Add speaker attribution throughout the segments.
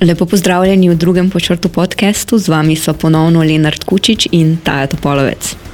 Speaker 1: Lepo pozdravljeni v drugem počrtu podkastu, z vami so ponovno Lenard Kučič in Taja Topolovec.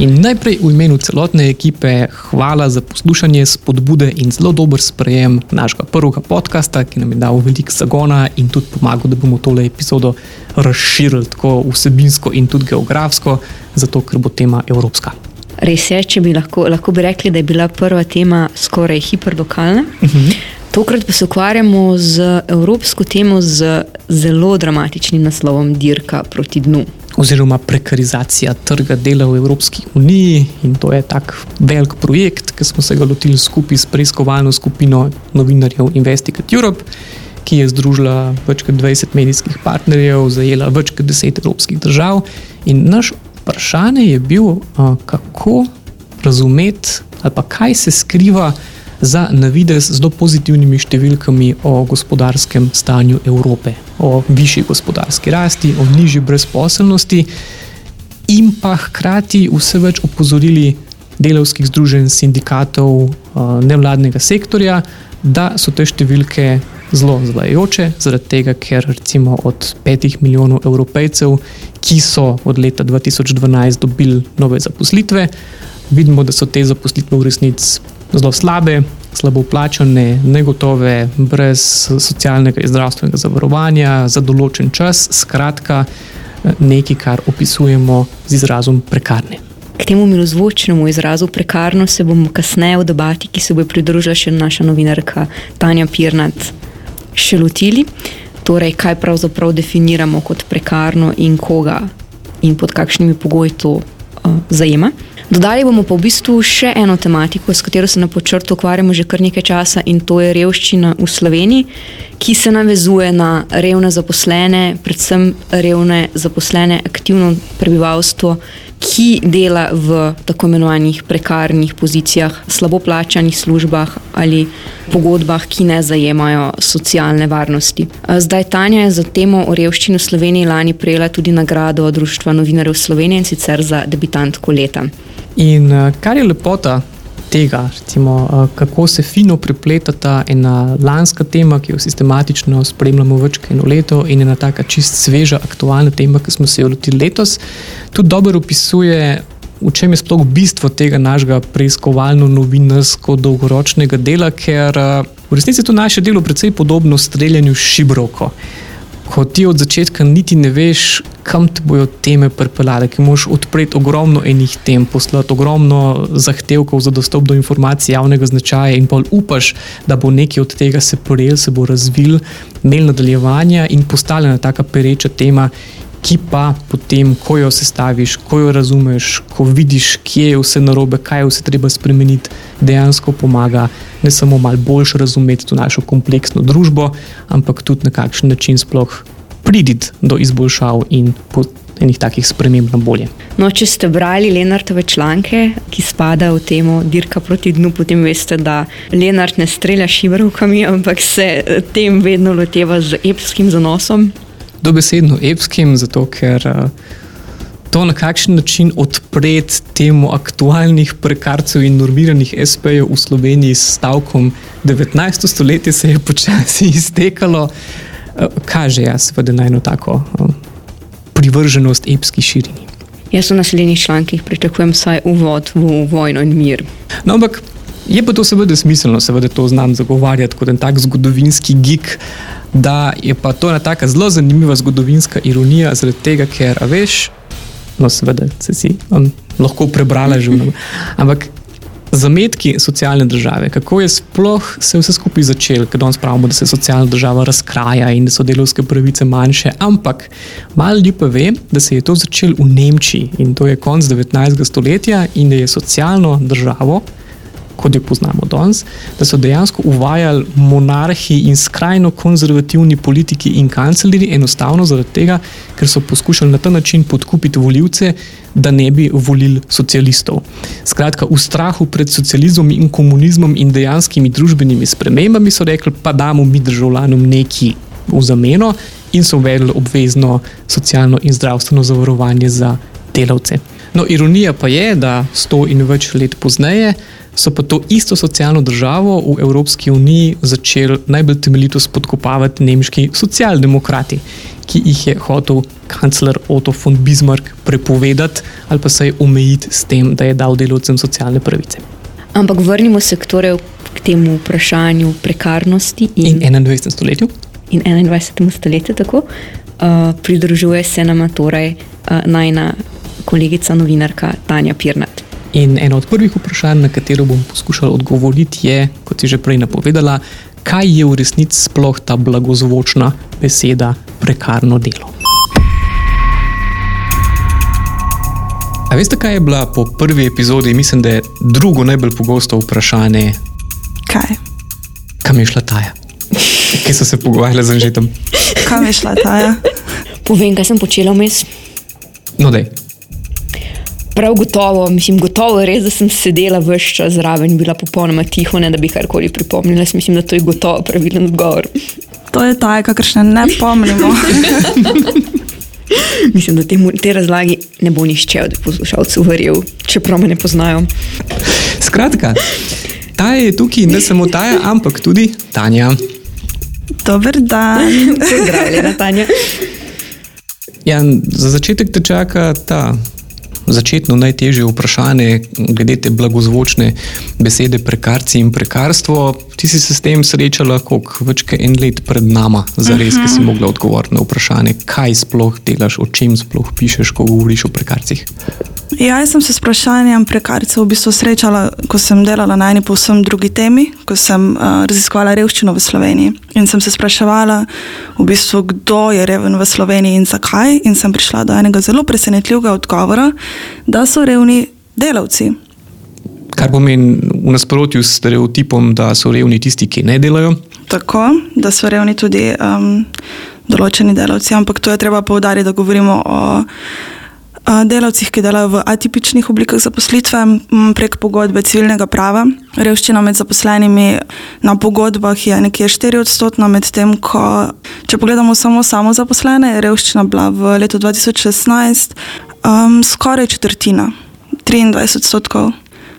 Speaker 2: In najprej v imenu celotne ekipe hvala za poslušanje, spodbude in zelo dober sprejem našega prvega podcasta, ki nam je dal veliko zagona in tudi pomagal, da bomo tole epizodo razširili tako vsebinsko in tudi geografsko, zato ker bo tema evropska.
Speaker 1: Res je, če bi lahko, lahko bi rekli, da je bila prva tema skoraj hiperlokalna. Uh mhm. -huh. Tokrat pa se ukvarjamo z evropsko temo z zelo dramatičnim naslovom Dirka proti dnu.
Speaker 2: Oziroma prekarizacija trga dela v Evropski uniji. In to je tak velik projekt, ki smo se ga lotili skupaj s preiskovalno skupino novinarjev Investigate Europe, ki je združila več kot 20 medijskih partnerjev, zajela več kot 10 evropskih držav. In naš vprašanje je bil, kako razumeti ali pa kaj se skriva za navidez zelo pozitivnimi številkami o gospodarskem stanju Evrope, o višji gospodarski rasti, o nižji brezposelnosti, in pa hkrati vse več opozorili delovskih združenj, sindikatov, nevladnega sektorja, da so te številke zelo zvajajoče, zaradi tega, ker recimo od petih milijonov evropejcev, ki so od leta 2012 dobili nove zaposlitve, vidimo, da so te zaposlitve v resnici zelo slabe, slabo plačane, negotove, brez socialnega in zdravstvenega zavarovanja za določen čas, skratka, nekaj, kar opisujemo z izrazom prekarne.
Speaker 1: K temu milozvočnemu izrazu prekarno se bomo kasneje v debati, ki se bo pridružila še naša novinarka Tanja Pirnat, še lotili. Torej, kaj pravzaprav definiramo kot prekarno in koga in pod kakšnimi pogoji to uh, zajema. Dodali bomo pa v bistvu še eno tematiko, s katero se na počrtu ukvarjamo že kar nekaj časa, in to je revščina v Sloveniji, ki se navezuje na revne zaposlene, predvsem revne zaposlene, aktivno prebivalstvo, ki dela v tako imenovanih prekarnih pozicijah, slabo plačanih službah ali pogodbah, ki ne zajemajo socialne varnosti. Zdaj Tanja je za temo o revščini v Sloveniji lani prejela tudi nagrado Društva novinarjev Slovenije in sicer za debitantko leta.
Speaker 2: In kar je lepota tega, recimo, kako se fino prepletata ena lanska tema, ki jo sistematično spremljamo več kot eno leto, in ena taka čist sveža, aktualna tema, ki smo se jo lotili letos, tudi dobro opisuje. V čem je sploh bistvo tega našega preiskovalno-novinarsko dolgoročnega dela, ker v resnici je to naše delo precej podobno streljanju šibrovko ko ti od začetka niti ne veš, kam te bodo teme pripeljale, ki moš odpreti ogromno enih tem, poslati ogromno zahtevkov za dostop do informacij javnega značaja in pa upaš, da bo nekaj od tega se porel, se bo razvil, imel nadaljevanja in postala ena taka pereča tema ki pa potem, ko jo sestaviš, ko jo razumeš, ko vidiš, kje je vse narobe, kaj je vse treba spremeniti, dejansko pomaga ne samo malo bolj razumeti to našo kompleksno družbo, ampak tudi na kakšen način sploh priditi do izboljšav in po enih takih sprememb na bolje.
Speaker 1: No, če ste brali Lenartove članke, ki spadajo v temo Dirka proti dnu, potem veste, da Lenart ne strelja šivarokami, ampak se tem vedno loteva z epskim zanosom
Speaker 2: dobesedno epskim, zato ker uh, to na kakšen način odpreti temu aktualnih prekarcev in normiranih SP-jev v Sloveniji s stavkom 19. stoletje se je počasi iztekalo, uh, kaže jaz seveda na eno tako uh, privrženost epski širini.
Speaker 1: Jaz v naslednjih člankih pričakujem vsaj uvod v vojno in mir.
Speaker 2: No, ampak je pa to seveda smiselno, seveda to znam zagovarjati kot en tak zgodovinski gig da je pa to ena tako zelo zanimiva zgodovinska ironija, zaradi tega, ker veš, no, seveda, se si um, lahko prebrala že vnaprej. Ampak zametki socialne države, kako je sploh se vse skupaj začelo, ker danes pravimo, da se socialna država razkraja in da so delovske pravice manjše. Ampak malo ljudi pa ve, da se je to začelo v Nemčiji in to je konc 19. stoletja in da je socialno državo kot jo poznamo danes, da so dejansko uvajali monarhi in skrajno konzervativni politiki in kanclerji, enostavno zaradi tega, ker so poskušali na ta način podkupiti voljivce, da ne bi volili socialistov. Skratka, v strahu pred socializmom in komunizmom in dejanskimi družbenimi spremembami so rekli, pa damo mi državljanom neki v zameno. in so uvedli obvezno socialno in zdravstveno zavarovanje za delavce. No, ironija pa je, da sto in več let pozneje so pa to isto socialno državo v Evropski uniji začeli najbolj temeljito spodkopavati nemški socialdemokrati, ki jih je hotel kancler Otto von Bismarck prepovedati ali pa se je omejiti s tem, da je dal delovcem socialne pravice.
Speaker 1: Ampak vrnimo se k, torej, k temu vprašanju prekarnosti
Speaker 2: in, in 21. stoletju.
Speaker 1: In 21. stoletju tako. Uh, pridružuje se nam torej uh, najna kolegica, novinarka Tanja Pirnat.
Speaker 2: In eno od prvih vprašanj, na katero bom poskušal odgovoriti, je, kot si že prej napovedala, kaj je v resnici sploh ta blagozvočna beseda prekarno delo. A veste, kaj je bila po prvi epizodi, mislim, da je drugo najbolj pogosto vprašanje?
Speaker 3: Kaj?
Speaker 2: Kam je šla Taja? Kje so se pogovarjali z Anžetom?
Speaker 3: Kam je šla Taja?
Speaker 1: Povem, kaj sem počela vmes.
Speaker 2: No, dej.
Speaker 1: Prav gotovo, mislim, gotovo res, da sem sedela vse čas zraven in bila popolnoma tiho, ne da bi karkoli pripomnila. Mislim, da to je gotovo pravilen odgovor.
Speaker 3: To je ta, kakršne ne pomnimo.
Speaker 1: mislim, da temu, te razlagi ne bo nišče od poslušalcev verjel, čeprav me ne poznajo.
Speaker 2: Skratka, ta je tukaj ne samo Taja, ampak tudi Tanja.
Speaker 3: Dober dan.
Speaker 1: Pozdravljena, Tanja.
Speaker 2: Ja, za začetek te čaka ta začetno najtežje vprašanje, glede te blagozvočne besede prekarci in prekarstvo. Ti si se s tem srečala, koliko več kot en let pred nama, za res, uh -huh. ki si mogla odgovoriti na vprašanje, kaj sploh delaš, o čem sploh pišeš, ko govoriš o prekarcih.
Speaker 3: Ja, jaz sem se s vprašanjem prekarcev v bistvu srečala, ko sem delala na eni povsem drugi temi, ko sem uh, raziskovala revščino v Sloveniji. In sem se spraševala, v bistvu, kdo je reven v Sloveniji in zakaj. In sem prišla do enega zelo presenetljivega odgovora, da so revni delavci.
Speaker 2: Kar pomeni v nasprotju s stereotipom, da so revni tisti, ki ne delajo.
Speaker 3: Tako, da so revni tudi um, določeni delavci, ampak to je treba povdariti, da govorimo o delavcih, ki delajo v atipičnih oblikah zaposlitve prek pogodbe civilnega prava. Revščina med zaposlenimi na pogodbah je nekje 4 odstotna, medtem ko, če pogledamo samo samo zaposlene, je revščina bila v letu 2016 um, skoraj četrtina, 23 odstotkov.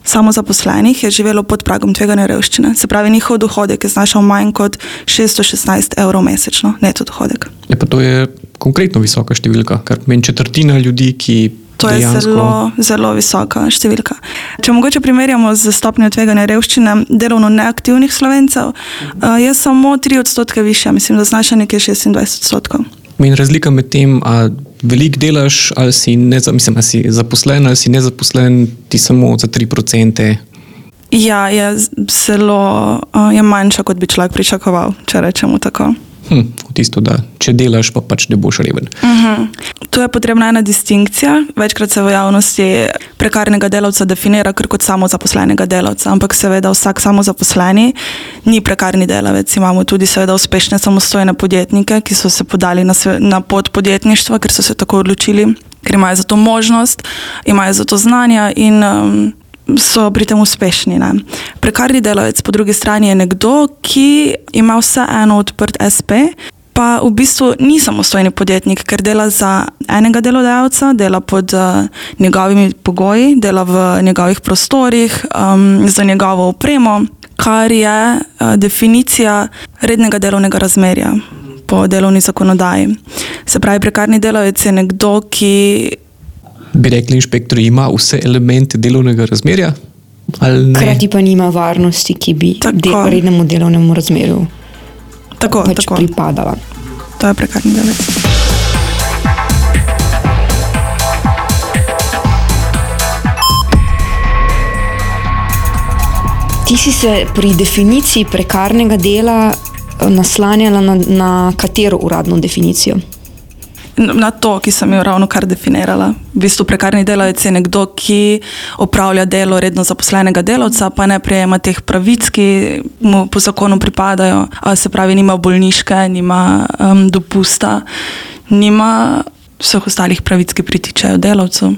Speaker 3: Samo zaposlenih je živelo pod pragom tveganja revščine, se pravi, njihov dohodek je znašal manj kot 616 evrov mesečno, neto dohodek.
Speaker 2: Je pa to je konkretno visoka številka, kar pomeni četrtina ljudi, ki.
Speaker 3: To je dejansko... zelo, zelo visoka številka. Če mogoče primerjamo z stopnjo tveganja revščine delovno neaktivnih slovencev, uh, je samo 3 odstotke više, mislim, da znaša nekje 26 odstotkov.
Speaker 2: In razlika med tem, ali veliko delaš, ali si, ne, mislim, ali si zaposlen, ali si nezaposlen, ti samo za 3 odstotke.
Speaker 3: Ja, je zelo je manjša, kot bi človek pričakoval, če rečemo tako
Speaker 2: hm, tisto, da če delaš, pa pač ne boš reven. Uh
Speaker 3: mhm. -huh. Tu je potrebna ena distinkcija. Večkrat se v javnosti prekarnega delavca definira kot samozaposlenega delavca, ampak seveda vsak samozaposleni ni prekarni delavec. Imamo tudi seveda uspešne samostojne podjetnike, ki so se podali na, na pot podjetništva, ker so se tako odločili, ker imajo za to možnost, imajo za to znanja in um, so pri tem uspešni. Ne. Prekarni delavec, po drugi strani, je nekdo, ki ima vseeno odprt SP. Pa v bistvu ni samostojni podjetnik, ker dela za enega delodajalca, dela pod uh, njegovimi pogoji, dela v njegovih prostorih, um, za njegovo opremo, kar je uh, definicija rednega delovnega razmerja po delovni zakonodaji. Se pravi, prekarni delavec je nekdo, ki
Speaker 2: bi rekli, inšpektor ima vse elemente delovnega razmerja.
Speaker 1: Hkrati pa nima varnosti, ki bi del, rednemu delovnemu razmerju
Speaker 3: tako,
Speaker 1: pač
Speaker 3: tako.
Speaker 1: pripadala.
Speaker 3: To je prekarni delavec.
Speaker 1: Ti si se pri definiciji prekarnega dela eh, naslanjala na, na katero uradno definicijo?
Speaker 3: Na to, ki sem jo ravno kar definirala. V bistvu prekarni delavec je nekdo, ki opravlja delo redno zaposlenega delavca, pa ne prejema teh pravic, ki mu po zakonu pripadajo. Se pravi, nima bolniške, nima um, dopusta, nima vseh ostalih pravic, ki pritičajo delavcu.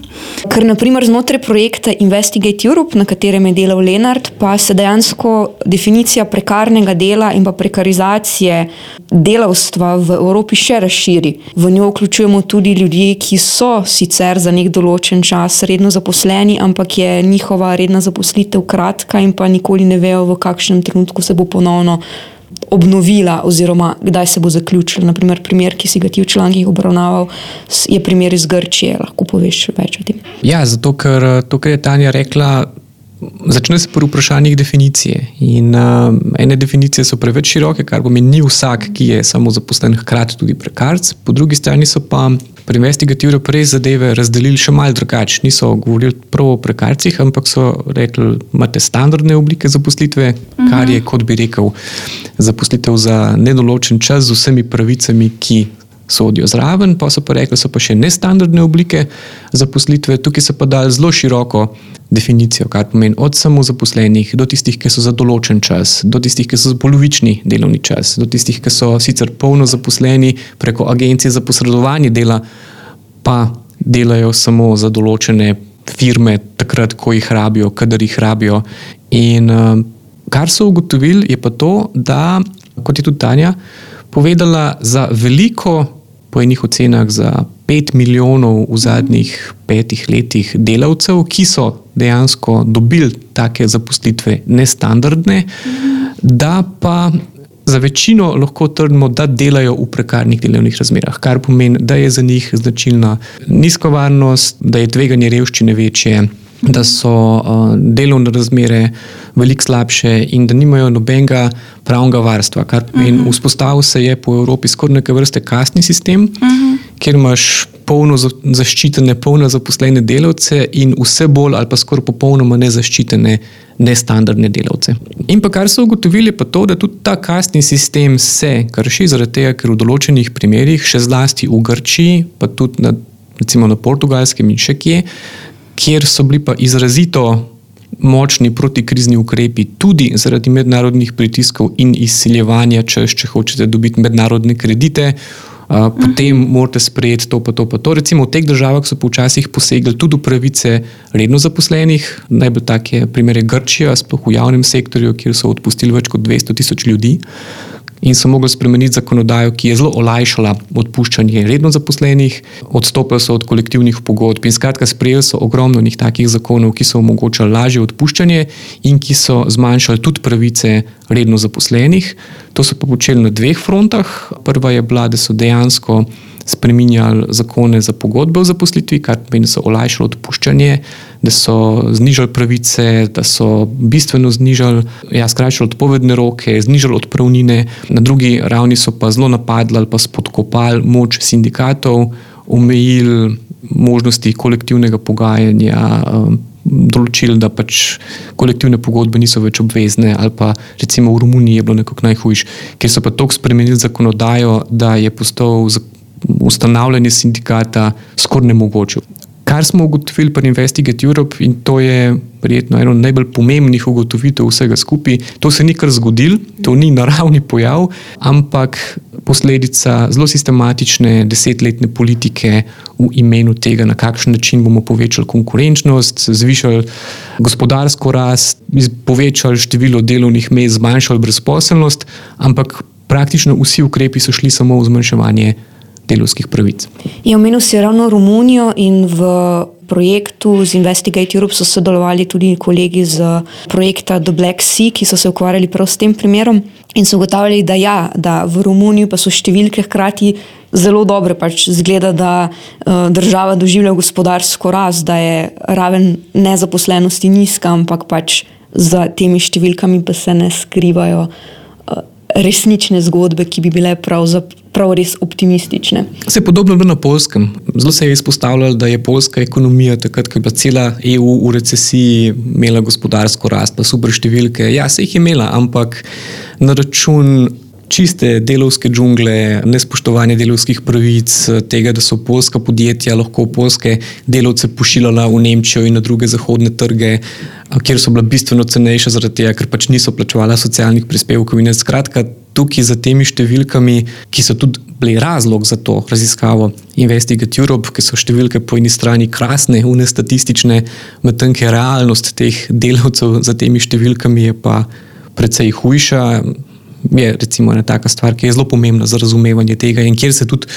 Speaker 1: Ker naprimer znotraj projekta Investigate Europe, na katerem je delal Lenart, pa se dejansko definicija prekarnega dela in pa prekarizacije delavstva v Evropi še razširi. V njo vključujemo tudi ljudi, ki so sicer za nek določen čas redno zaposleni, ampak je njihova redna zaposlitev kratka in pa nikoli ne vejo, v kakšnem trenutku se bo ponovno obnovila, oziroma kdaj se bo zaključila. Naprimer, primer, ki si ga ti v člankih obravnaval, je primer iz Grčije. Lahko poveš več o tem?
Speaker 2: Ja, zato ker to, kar je Tanja rekla. Začne se pri vprašanjih definicije. In, uh, ene definicije so preveč široke, kar pomeni, ni vsak, ki je samo zaposlen, hkrati tudi prekarc. Po drugi strani so pa pri investigativni prej zadeve razdelili še malce drugače. Niso govorili prav o prekarcih, ampak so rekli, imate standardne oblike zaposlitve, -huh. kar je, kot bi rekel, zaposlitev za nedoločen čas z vsemi pravicami, ki sodijo zraven, pa so pa rekli, da so pa še nestandardne oblike zaposlitve. Tukaj se pa da zelo široko definicijo, kar pomeni od samozaposlenih do tistih, ki so za določen čas, do tistih, ki so za polovični delovni čas, do tistih, ki so sicer polno zaposleni preko agencije za posredovanje dela, pa delajo samo za določene firme, takrat, ko jih rabijo, kadar jih rabijo. In uh, kar so ugotovili, je pa to, da, kot je tudi Tanja povedala, za veliko, po enih ocenah, za pet milijonov v zadnjih petih letih delavcev, ki so dejansko dobili take zaposlitve nestandardne, da pa. Za večino lahko trdimo, da delajo v prekarnih delovnih razmerah, kar pomeni, da je za njih značilna nizka varnost, da je tveganje revščine večje, da so uh, delovne razmere veliko slabše in da nimajo nobenega pravnega varstva. Kar pomeni, uh mhm. -huh. vzpostavil se je po Evropi skoraj neke vrste kasni sistem, uh mhm. -huh. kjer imaš polno zaščitene, polno zaposlene delavce in vse bolj ali pa skoraj popolnoma nezaščitene, nestandardne delavce. In pa kar so ugotovili, pa to, da tudi ta kasni sistem se krši, zaradi tega, ker v določenih primerjih, še zlasti v Grčiji, pa tudi na, recimo na portugalskem in še kje kjer so bili pa izrazito močni protikrizni ukrepi, tudi zaradi mednarodnih pritiskov in izsiljevanja, če, če hočete dobiti mednarodne kredite. Uh, potem -huh. morate sprejeti to, pa to, pa to. Recimo v teh državah so počasih posegli tudi v pravice redno zaposlenih. Najbolj tak je primer Grčija, sploh v javnem sektorju, kjer so odpustili več kot 200 tisoč ljudi in so mogli spremeniti zakonodajo, ki je zelo olajšala odpuščanje redno zaposlenih, odstopili so od kolektivnih pogodb in skratka sprejeli so ogromno njih takih zakonov, ki so omogočali lažje odpuščanje in ki so zmanjšali tudi pravice redno zaposlenih. To so pa počeli na dveh frontah. Prva je bila, da so dejansko spremenjali zakone za pogodbe o zaposlitvi, kar pomeni, da so olajšali odpuščanje, da so znižali pravice, da so bistveno znižali, ja, skrajšali odpovedne roke, znižali odpravnine, na drugi ravni so pa zelo napadli ali pa spodkopali moč sindikatov, omejili možnosti kolektivnega pogajanja. Um, Določili, da pač kolektivne pogodbe niso več obvezne, ali pa recimo v Romuniji je bilo nekako najhujše, ker so pa tako spremenili zakonodajo, da je postal ustanavljanje sindikata skoraj nemogoče. Kar smo ugotovili pri Investigate Europe, in to je verjetno eno najbolj pomembnih ugotovitev vsega skupaj, to se ni kar zgodilo, to ni naravni pojav, ampak posledica zelo sistematične desetletne politike v imenu tega, na kakšen način bomo povečali konkurenčnost, zvišali gospodarsko rast, povečali število delovnih mest, zmanjšali brezposelnost, ampak praktično vsi ukrepi so šli samo v zmanjševanje delovskih pravic.
Speaker 1: Je omenil si ravno Romunijo in v projektu z Investigate Europe so sodelovali tudi kolegi z projekta The Black Sea, ki so se ukvarjali prav s tem primerom in so ugotavljali, da, ja, da v Romuniji pa so številke hkrati zelo dobre. Pač zgleda, da uh, država doživlja gospodarsko rast, da je raven nezaposlenosti nizka, ampak pač za temi številkami pa se ne skrivajo resnične zgodbe, ki bi bile pravzaprav res optimistične.
Speaker 2: Se je podobno bilo na polskem. Zelo se je izpostavljalo, da je polska ekonomija, takrat, ko je bila cela EU v recesiji, imela gospodarsko rast, pa super številke. Ja, se jih je imela, ampak na račun čiste delovske džungle, nespoštovanje delovskih pravic, tega, da so polska podjetja lahko polske delovce pošiljala v Nemčijo in na druge zahodne trge, kjer so bila bistveno cenejša, zaradi tega, ker pač niso plačevala socialnih prispevkov. In skratka, tukaj za temi številkami, ki so tudi bili razlog za to raziskavo Investigate Europe, ki so številke po eni strani krasne, une statistične, medtem ko je realnost teh delavcev za temi številkami pa precej hujša je recimo ena taka stvar, ki je zelo pomembna za razumevanje tega in kjer se tudi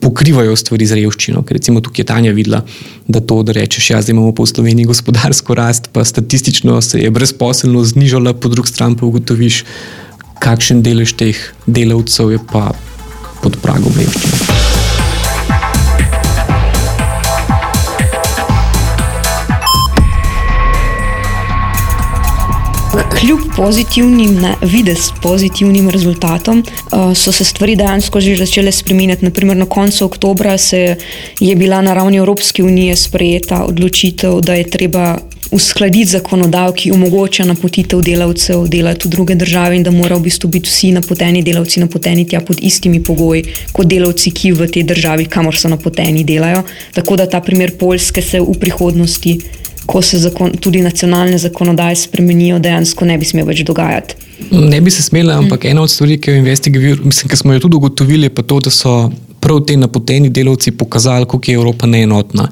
Speaker 2: pokrivajo stvari z revščino. Ker recimo tukaj je Tanja videla, da to, da rečeš, ja, zdaj imamo po Sloveniji gospodarsko rast, pa statistično se je brezposelnost znižala, po drugi strani pa ugotoviš, kakšen delež teh delavcev je pa pod pragom revščine.
Speaker 1: Kljub pozitivnim, ne, vides pozitivnim rezultatom, uh, so se stvari dejansko že začele spremenjati. Naprimer, na koncu oktobra se je bila na ravni Evropske unije sprejeta odločitev, da je treba uskladiti zakonodajo, ki omogoča napotitev delavcev delati v druge države in da morajo v bistvu biti vsi napoteni delavci napoteni tja pod istimi pogoji kot delavci, ki v tej državi, kamor so napoteni, delajo. Tako da ta primer Poljske se v prihodnosti ko se zakon, tudi nacionalne zakonodaje spremenijo, dejansko ne bi smel več dogajati.
Speaker 2: Ne bi se smela, ampak ena od stvari, ki, mislim, ki smo jo tudi ugotovili, je to, da so prav te napoteni delavci pokazali, kako je Evropa neenotna.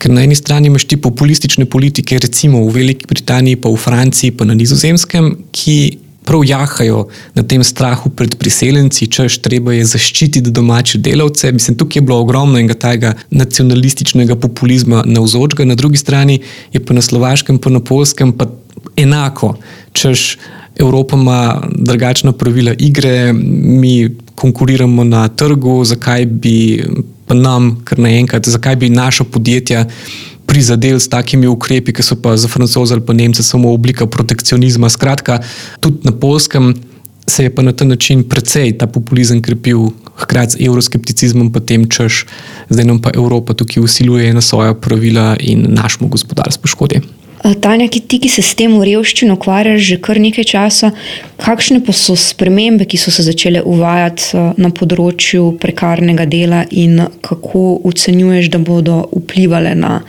Speaker 2: Ker na eni strani imaš ti populistične politike, recimo v Veliki Britaniji, pa v Franciji, pa na Nizozemskem, ki prav jahajo na tem strahu pred priseljenci, češ treba je zaščititi domače delavce. Mislim, tukaj je bilo ogromno enega tega nacionalističnega populizma na vzočga, na drugi strani je pa na slovaškem, pa na polskem pa enako, češ Evropa ima drugačna pravila igre, mi konkuriramo na trgu, zakaj bi pa nam, kar naenkrat, zakaj bi naša podjetja prizadeli s takimi ukrepi, ki so pa za francoze ali pa nemce samo oblika protekcionizma. Skratka, tudi na polskem se je pa na ta način precej ta populizem krepil, hkrati z euroskepticizmom, pa tem češ, zdaj nam pa Evropa tukaj usiljuje na svoja pravila in našemu gospodarstvu škodi.
Speaker 1: Tanja, ki ti, ki se s tem v revščini ukvarjaš že kar nekaj časa, kakšne pa so spremembe, ki so se začele uvajati na področju prekarnega dela in kako ocenjuješ, da bodo vplivali na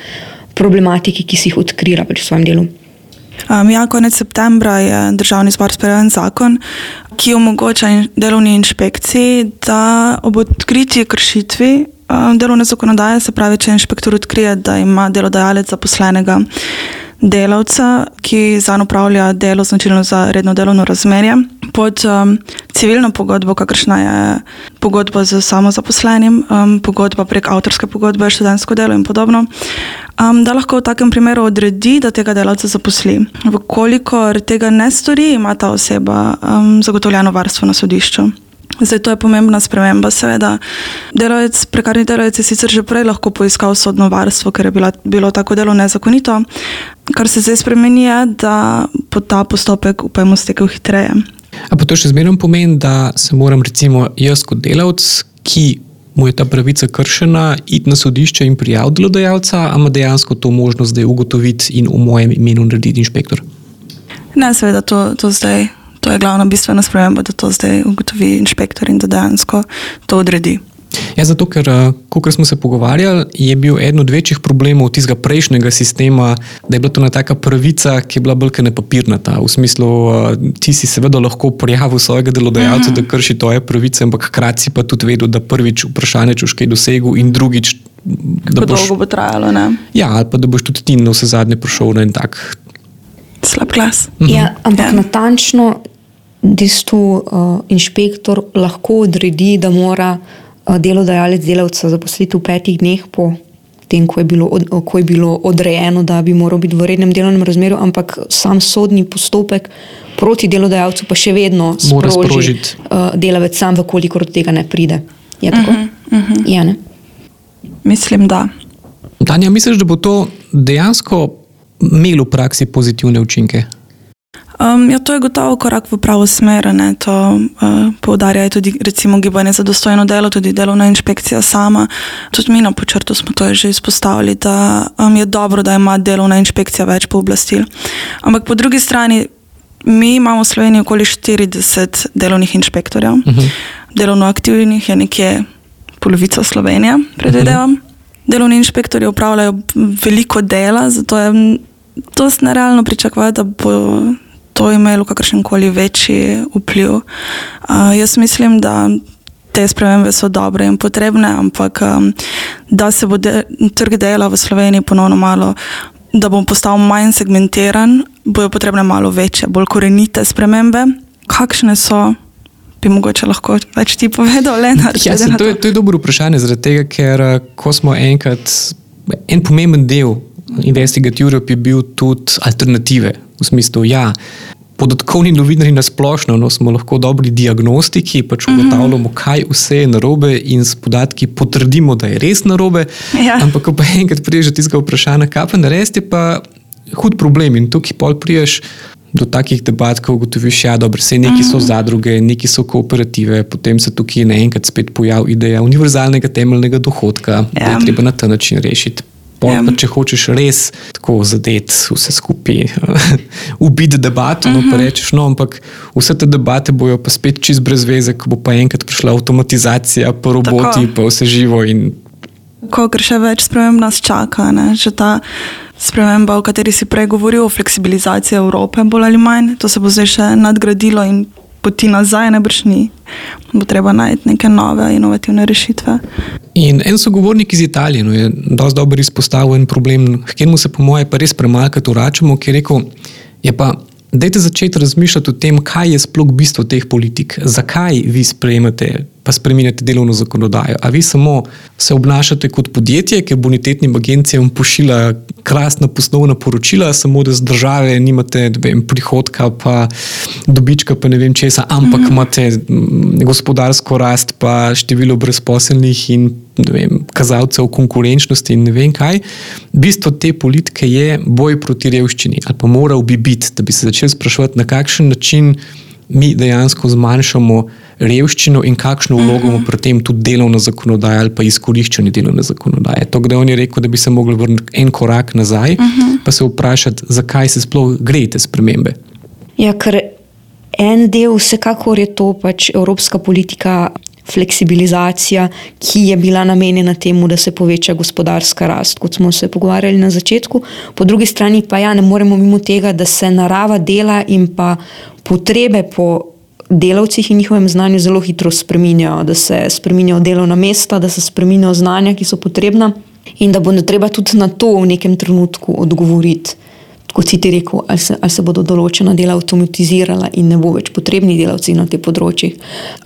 Speaker 1: problematike, ki si jih odkrila pri svojem delu?
Speaker 3: Um, ja, konec septembra je državni zbor sprejel zakon, ki omogoča in delovni inšpekciji, da ob odkritju kršitvi um, delovne zakonodaje, se pravi, če inšpektor odkrije, da ima delodajalec zaposlenega delavca, ki zanj upravlja delo značilno za redno delovno razmerje, pod um, civilno pogodbo, kakršna je pogodba z samozaposlenim, um, pogodba prek avtorske pogodbe, študentsko delo in podobno, um, da lahko v takem primeru odredi, da tega delavca zaposli. Vkolikor tega ne stori, ima ta oseba um, zagotovljeno varstvo na sodišču. Zdaj, to je pomembna sprememba, seveda. Delovec, prekarni delovec je sicer že prej lahko poiskal sodno varstvo, ker je bila, bilo tako delo nezakonito. Kar se zdaj spremeni, je, da bo ta postopek, upajmo, stekel hitreje.
Speaker 2: A pa to še zmeraj pomeni, da se moram, recimo, jaz kot delavec, ki mu je ta pravica kršena, iti na sodišče in prijaviti delodajalca, ali ima dejansko to možnost zdaj ugotoviti in v mojem imenu narediti inšpektor?
Speaker 3: Ne, seveda, to, to zdaj. To je glavna bistvena sprememba, da to zdaj ugotovi inšpektor in da dejansko to odredi.
Speaker 2: Ja, zato, ker, eh, kot smo se pogovarjali, je bil eden od večjih problemov tistega prejšnjega sistema, da je bila to ena taka pravica, ki je bila bolj ne papirnata. V smislu, eh, ti si seveda lahko prijavil svojega delodajalca, uh -huh. da krši tvoje pravice, ampak hkrati pa tudi vedel, da prvič vprašanje, če boš kaj dosegel, in drugič,
Speaker 3: da boš, dolgo bo trajalo. Ne?
Speaker 2: Ja, ali pa da boš tudi ti na vse zadnje prišel na en tak.
Speaker 3: Slab glas.
Speaker 1: -huh. Ja, ampak ja. natančno bistvu uh, inšpektor lahko odredi, da mora uh, delodajalec delavca zaposliti v petih dneh po tem, ko je, bilo, od, ko je bilo odrejeno, da bi moral biti v rednem delovnem razmerju, ampak sam sodni postopek proti delodajalcu pa še vedno sproži uh, delavec sam, vkolikor do tega ne pride. Je tako? Uh -huh, uh -huh. Ja, ne?
Speaker 3: Mislim, da.
Speaker 2: Tanja, misliš, da bo to dejansko imelo v praksi pozitivne učinke?
Speaker 3: Um, ja, to je gotovo korak v pravo smer. Ne? To uh, poudarja tudi recimo, gibanje za dostojno delo, tudi delovna inšpekcija sama. Tudi mi na počrtu smo to že izpostavili, da um, je dobro, da ima delovna inšpekcija več pooblastil. Ampak po drugi strani, mi imamo v Sloveniji okoli 40 delovnih inšpektorjev, uh mhm. -huh. delovno aktivnih je nekje polovica Slovenije, predvidevam. Uh mhm. -huh. Delovni inšpektori upravljajo veliko dela, zato je to nerealno pričakovati, da bo to imelo kakršen koli večji vpliv. Uh, jaz mislim, da te spremembe so dobre in potrebne, ampak um, da se bo de trg dela v Sloveniji ponovno malo, da bo postal manj segmentiran, bojo potrebne malo večje, bolj korenite spremembe. Kakšne so? Bi mogoče lahko več ti povedal, Leonard?
Speaker 2: Ja, se, to, je, to je dobro vprašanje, zaradi tega, ker ko smo enkrat, en pomemben del Investigate Europe je bil tudi alternative. V smislu, ja, podatkovni novinari na splošno no, smo lahko dobri diagnostiki, pač mhm. ugotavljamo, kaj vse je narobe in s podatki potrdimo, da je res narobe. Ja. Ampak, ko pa enkrat priješ do tistega vprašanja, kaj pa narediti, je pa hud problem in tukaj pol priješ. Do takih debat, ko ugotoviš, da ja, se neki so mhm. zadruge, neki so kooperative, potem se tukaj naenkrat spet pojavi ideja univerzalnega temeljnega dohodka, ja. da je treba na ta način rešiti Pol, ja. Če hočeš res tako zadeti vse skupaj, ubiti debato, uh -huh. no, pa mhm. rečeš, no, ampak vse te debate bojo pa spet čist brez veze, ko bo pa enkrat prišla avtomatizacija, pa roboti, tako. pa vse živo. In...
Speaker 3: Ko gre še več sprememb, nas čaka. Ne? Že ta sprememba, o kateri si prej govoril, fleksibilizacija Evrope, bolj ali manj, to se bo zdaj še nadgradilo in poti nazaj, najbrž ni. Bo treba najti neke nove, inovativne rešitve.
Speaker 2: In en sogovornik iz Italije no, je dosti dobro izpostavil en problem, ki mu se, po mojem, pa res premalkrat vračamo, ki je rekel: je pa, Dajte začeti razmišljati o tem, kaj je sploh bistvo teh politik, zakaj vi sprejemate pa spremenjate delovno zakonodajo. A vi samo se obnašate kot podjetje, ki bonitetnim agencijam pošilja krasna poslovna poročila, samo da z države nimate vem, prihodka, pa dobička, pa ne vem česa, ampak mm -hmm. imate gospodarsko rast, pa število brezposelnih in vem, kazalcev konkurenčnosti in ne vem kaj. Bistvo te politike je boj proti revščini, ali pa moral bi biti, da bi se začeli sprašovati, na kakšen način mi dejansko zmanjšamo revščino in kakšno vlogo ima pri tem tudi delovna zakonodaja ali pa izkoriščanje delovne zakonodaje. To, da on je rekel, da bi se mogli vrniti en korak nazaj, uh -huh. pa se vprašati, zakaj se sploh gre te spremembe.
Speaker 1: Ja, ker en del, vsekakor je to pač evropska politika. Fleksibilizacija, ki je bila namenjena temu, da se poveča gospodarska rast, kot smo se pogovarjali na začetku, po drugi strani pa ja, ne moremo mimo tega, da se narava dela in pa potrebe po delavcih in njihovem znanju zelo hitro spremenjajo, da se spremenjajo delovna mesta, da se spremenjajo znanja, ki so potrebna, in da bo ne treba tudi na to v nekem trenutku odgovoriti. Kot si ti rekel, ali se, ali se bodo določena dela avtomatizirala in ne bo več potrebni delavci na te področjih,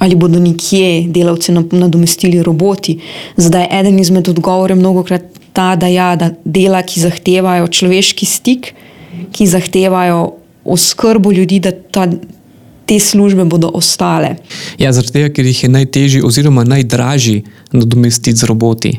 Speaker 1: ali bodo nekje delavci nadomestili roboti. Zdaj, eden izmed odgovorov je mnogo krat ta, da, ja, da dela, ki zahtevajo človeški stik, ki zahtevajo oskrbo ljudi, da ta, te službe bodo ostale.
Speaker 2: Ja, zaradi tega, ker jih je najtežje oziroma najdražje nadomestiti z roboti.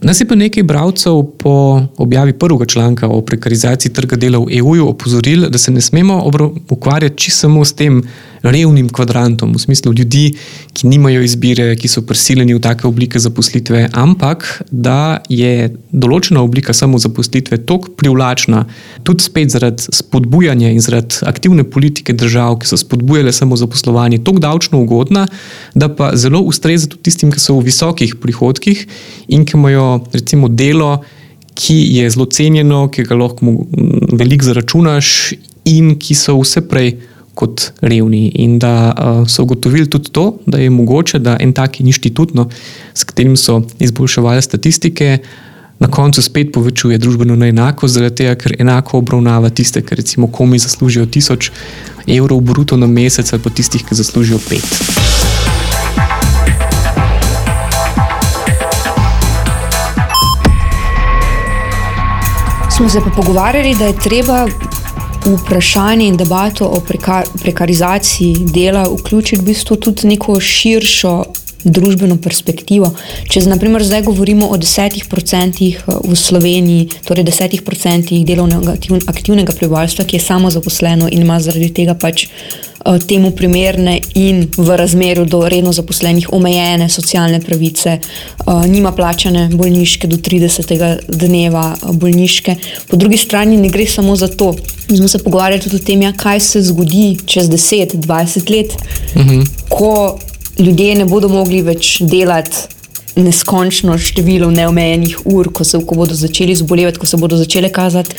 Speaker 2: Nas je pa nekaj bralcev po objavi prvega članka o prekarizaciji trga dela v EU opozorili, da se ne smemo ukvarjati čisto samo s tem revnim kvadrantom, v smislu ljudi, ki nimajo izbire, ki so prisiljeni v take oblike zaposlitve, ampak da je določena oblika samozaposlitve tako privlačna, tudi spet zaradi spodbujanja in zaradi aktivne politike držav, ki so spodbujale samozaposlovanje, tako davčno ugodna, da pa zelo ustreza tudi tistim, ki so v visokih prihodkih in ki imajo recimo delo. Ki je zelo cenjeno, ki ga lahko veliko zaračunaš, in ki so vse prej kot revni. In da uh, so ugotovili tudi to, da je mogoče, da en tak inštitut, no, s katerim so izboljševali statistike, na koncu spet povečuje družbeno neenakost, zaradi tega, ker enako obravnava tiste, ki recimo komi zaslužijo 1000 evrov bruto na mesec, ali pa tistih, ki zaslužijo 5.
Speaker 1: Smo se pa pogovarjali, da je treba vprašanje in debato o prekar prekarizaciji dela vključiti v bistvu tudi neko širšo družbeno perspektivo. Če naprimer zdaj govorimo o desetih procentih eh, v Sloveniji, torej desetih procentih delovnega aktivnega prebivalstva, ki je samo zaposleno in ima zaradi tega pač Eh, temu primerne in v razmerju do redno zaposlenih omejene socialne pravice, eh, nima plačane bolniške do 30. dneva bolniške. Po drugi strani ne gre samo za to. Mi smo se pogovarjali tudi o tem, ja, kaj se zgodi čez 10-20 let, mhm. ko ljudje ne bodo mogli več delati. Neskončno število neomejenih ur, ko, se, ko bodo začeli zbolevati, ko se bodo začele kazati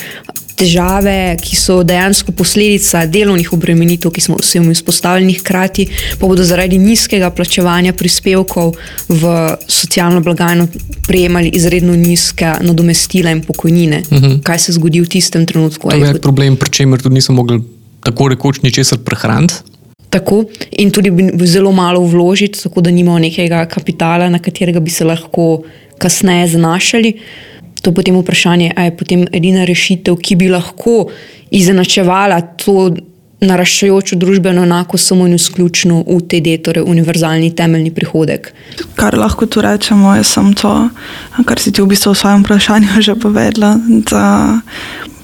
Speaker 1: težave, ki so dejansko posledica delovnih obremenitev, ki smo vsem izpostavljeni, hkrati pa bodo zaradi nizkega plačevanja prispevkov v socialno blagajno prejemali izredno nizke nadomestila in pokojnine. Uh -huh. Kaj se zgodi v tistem trenutku?
Speaker 2: To je kot... problem, pri čemer tudi niso mogli tako rekoč ničesar prehraniti.
Speaker 1: Tako, in tudi zelo malo vložiti, tako da nimamo nekega kapitala, na katerega bi se lahko kasneje zanašali. To je potem vprašanje, ali je potem edina rešitev, ki bi lahko izenačevala to naraščajočo družbeno enako samo in izključno v TD, torej univerzalni temeljni prihodek.
Speaker 3: Kar lahko tu rečemo, je samo to, kar si ti v bistvu v svojem vprašanju že povedala.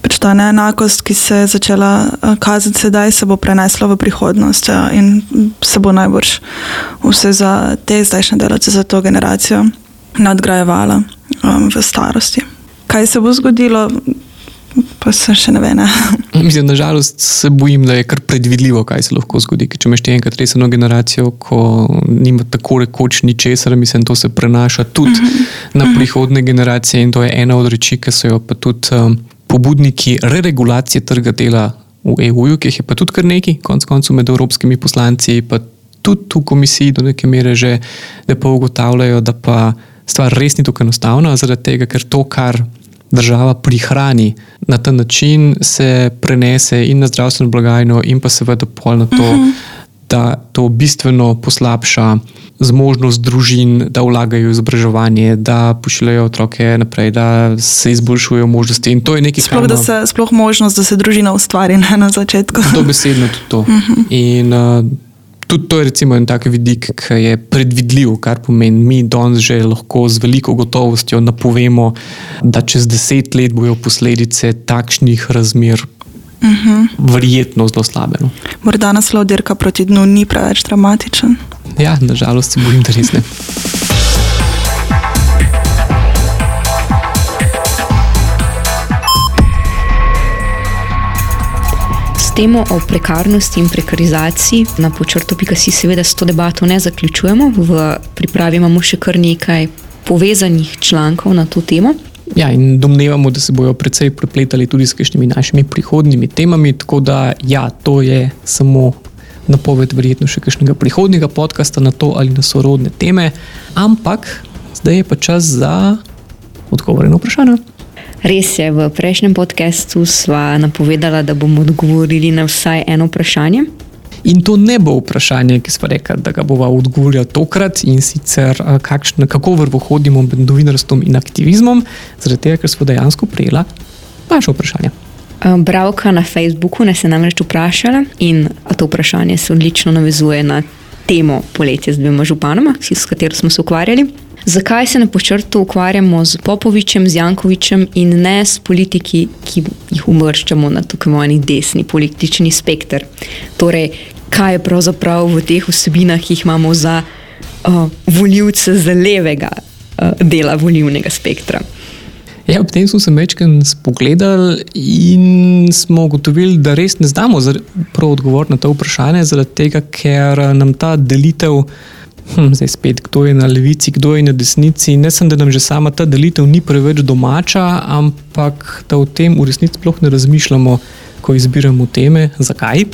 Speaker 3: Pač ta neenakost, ki se je začela kazati sedaj, se bo prenesla v prihodnost in se bo najbrž vse za te zdajšnje delavce, za to generacijo nadgrajevala um, v starosti. Kaj se bo zgodilo, pa se še ne ve. Ne?
Speaker 2: Mislim, da žalost se bojim, da je kar predvidljivo, kaj se lahko zgodi. Ker če imaš enkrat resno generacijo, ko nima tako rekoč ničesar, mislim, to se prenaša tudi uh mhm. -huh. na prihodne generacije in to je ena od reči, ki so jo pa tudi um, pobudniki re-regulacije trga dela. V EU, ki jih je pa tudi kar nekaj, konec koncev med evropskimi poslanci, pa tudi v komisiji do neke mere že, da pa ugotavljajo, da pa stvar res ni tako enostavna, zaradi tega, ker to, kar država prihrani na ta način, se prenese in na zdravstveno blagajno, in pa seveda pol na to, uh mhm. -huh. Da to bistveno poslabša zmožnost družin, da vlagajo v izobraževanje, da pošiljajo otroke naprej, da se izboljšujejo možnosti. In to je nekaj,
Speaker 3: sploh, kar ima. Sploh možnost, da se družina ustvari ne, na začetku.
Speaker 2: To besedno tudi to. Uh mhm. -huh. In, uh, tudi to je recimo en tak vidik, ki je predvidljiv, kar pomeni, mi danes že lahko z veliko gotovostjo napovemo, da čez deset let bojo posledice takšnih razmer. Uh mhm. -huh. Verjetno zelo slabe. No.
Speaker 3: Morda naslov dirka proti dnu ni preveč dramatičen.
Speaker 2: Ja, nažalost, se bojim, da res ne.
Speaker 1: temo o prekarnosti in prekarizaciji na počrtu.si seveda s to debato ne zaključujemo. V pripravi imamo še kar nekaj povezanih člankov na to temo.
Speaker 2: Ja, in domnevamo, da se bodo precej prepletali tudi s kakšnimi našimi prihodnimi temami. Tako da, ja, to je samo napoved, verjetno še kakšnega prihodnega podcasta na to ali na sorodne teme. Ampak zdaj je pa čas za odgovore na vprašanje.
Speaker 1: Res je, v prejšnjem podkastu sva napovedala, da bomo odgovorili na vsaj eno vprašanje.
Speaker 2: In to ne bo vprašanje, ki smo rekli, da ga bomo odgovorili tokrat in sicer kakšne, kako vrvo hodimo med novinarstvom in aktivizmom, zaradi tega, ker smo dejansko prijela vaše vprašanje.
Speaker 1: Bravka na Facebooku nas je namreč vprašala in to vprašanje se odlično navezuje na temo poletja z dvema županoma, s katero smo se ukvarjali. Zakaj se na počrtu ukvarjamo z Popovičem, z Jankovičem in ne s politiki, ki jih umrščamo na tako imenovani desni politični spektr? Torej, kaj je pravzaprav v teh vsebinah, ki jih imamo za uh, voljivce z levega uh, dela volivnega spektra?
Speaker 2: Ja, ob tem smo se večkrat spogledali in smo ugotovili, da res ne znamo prav odgovoriti na to vprašanje, zaradi tega, ker nam ta delitev hm, zdaj spet, kdo je na levici, kdo je na desnici. Ne samo, da nam že sama ta delitev ni preveč domača, ampak da o tem v resnici sploh ne razmišljamo, ko izbiramo teme. Zakaj?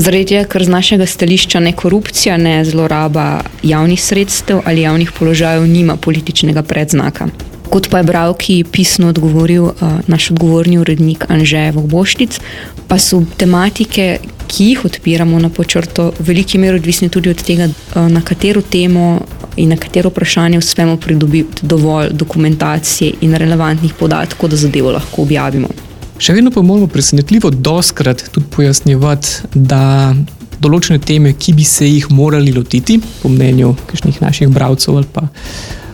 Speaker 1: Zaradi tega, ker z našega stališča ne korupcija, ne zloraba javnih sredstev ali javnih položajev nima političnega predznaka. Kot pa je Bravki pisno odgovoril uh, naš odgovorni urednik Anžej Voboštic, pa so tematike, ki jih odpiramo na počrto, v veliki meri odvisni tudi od tega, uh, na katero temo in na katero vprašanje uspemo pridobiti dovolj dokumentacije in relevantnih podatkov, da zadevo lahko objavimo.
Speaker 2: Še vedno pa moramo presenetljivo doskrat tudi pojasnjevati, da določene teme, ki bi se jih morali lotiti, po mnenju naših bralcev ali pa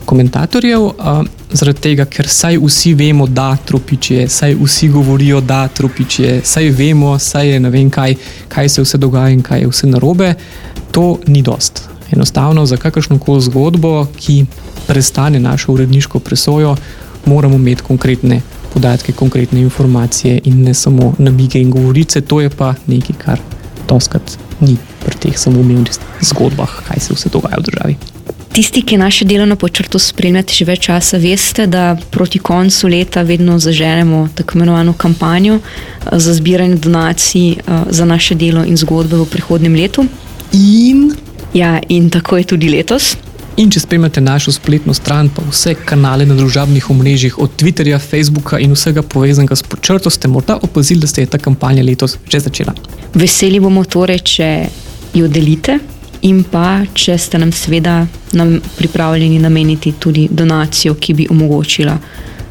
Speaker 2: komentatorjev, uh, zaradi tega, ker saj vsi vemo, da tropičje, saj vsi govorijo, da tropičje, saj vemo, saj je ne vem, kaj, kaj se vse dogaja in kaj je vse narobe. To ni dost. Enostavno za kakršno koli zgodbo, ki prestane našo uredniško presojo, moramo imeti konkretne podatke, konkretne informacije in ne samo namige in govorice. To je pa nekaj, kar doskrat ni pri teh samoumevnih zgodbah, kaj se vse dogaja v državi.
Speaker 1: Tisti, ki naše delo na počrtu spremljate že več časa, veste, da proti koncu leta vedno zaženemo tako imenovano kampanjo eh, za zbiranje donacij eh, za naše delo in zgodbe v prihodnem letu.
Speaker 2: In,
Speaker 1: Ja, in tako je tudi letos.
Speaker 2: In če spremljate našo spletno stran, pa vse kanale na družabnih omrežjih, od Twitterja, Facebooka in vsega povezanega s počrto, ste morda opazili, da se je ta kampanja letos že začela.
Speaker 1: Veseli bomo torej, če jo delite in pa če ste nam seveda nam pripravljeni nameniti tudi donacijo, ki bi omogočila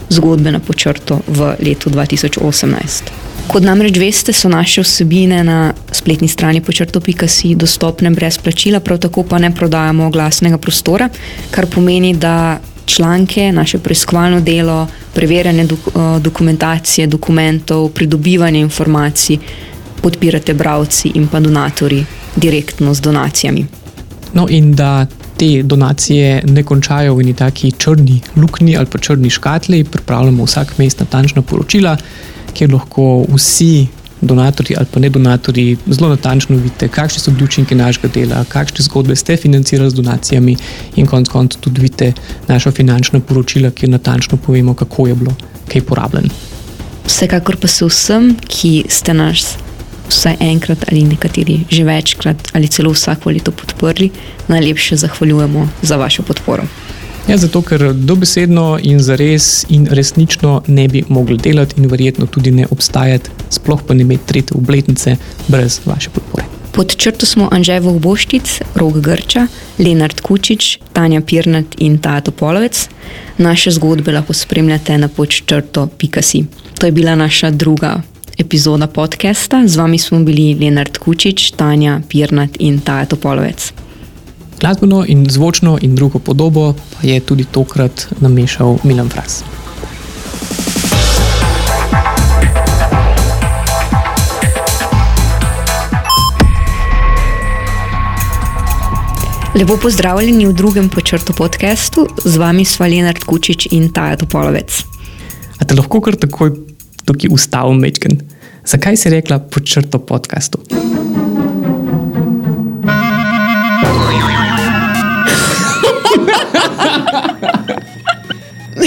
Speaker 1: zgodbe na počrto v letu 2018. Kot namreč veste, so naše vsebine na spletni strani počrto.si dostopne brez plačila, prav tako pa ne prodajamo glasnega prostora, kar pomeni, da članke, naše preiskovalno delo, preverjanje dok eh, dokumentacije, dokumentov, pridobivanje informacij podpirate bralci in pa donatori direktno z donacijami.
Speaker 2: No, in da te donacije ne končajo v neki črni luknji ali pa črni škatli, pripravljamo vsak mesec natančna poročila, kjer lahko vsi donatorji ali pa ne donatorji zelo natančno vidite, kakšni so bili učinki našega dela, kakšne zgodbe ste financirali z donacijami, in konec koncev tudi vidite naša finančna poročila, kjer natančno povemo, kako je bilo kaj porabljen.
Speaker 1: Vsekakor pa se vsem, ki ste nas vsaj enkrat ali nekateri že večkrat ali celo vsako leto podprli, najlepše zahvaljujemo za vašo podporo.
Speaker 2: Ja, zato, ker dobesedno in zares in resnično ne bi mogli delati, in verjetno tudi ne obstajati, sploh pa ne imeti tretje obletnice brez vaše podpore.
Speaker 1: Pod črto smo Anžej Vohboštic, Rok Grča, Lenard Kučič, Tanja Pirnat in Tato Polovec. Naše zgodbe lahko spremljate na podčrto.si. To je bila naša druga epizoda podcasta. Z vami smo bili Lenard Kučič, Tanja Pirnat in Tato Polovec.
Speaker 2: Glasbeno in zvočno in drugo podobo pa je tudi tokrat namešal Milan Fras.
Speaker 1: Lepo pozdravljeni v drugem počrtu podkastu, z vami sva Lenard Kučič in Taja Topolovec.
Speaker 2: A te lahko kar takoj tukaj ustavim, Mečken? Zakaj si rekla pod črto podkastu?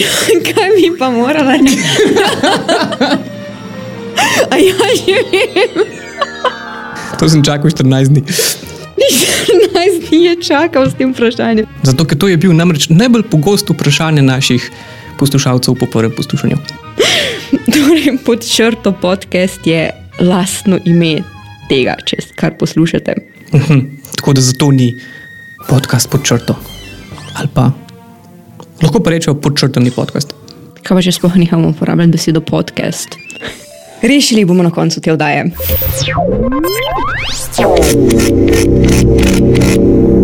Speaker 1: Kaj mi pa morala reči? A ja, že vem.
Speaker 2: To sem čakal 14 dni.
Speaker 1: 14 dni je čakal s tem vprašanjem.
Speaker 2: Zato, ker to je bil namreč najbolj pogosto vprašanje naših poslušalcev po prvem poslušanju.
Speaker 1: Torej, pod črto podcast je lastno ime tega, če kar poslušate.
Speaker 2: Mhm, Tako da zato ni podcast pod črto. Ali pa lahko pa rečemo pod črtani podcast.
Speaker 1: Kaj pa če sploh nehamo uporabljati besedo podcast? Rešili bomo na koncu te oddaje.
Speaker 4: You.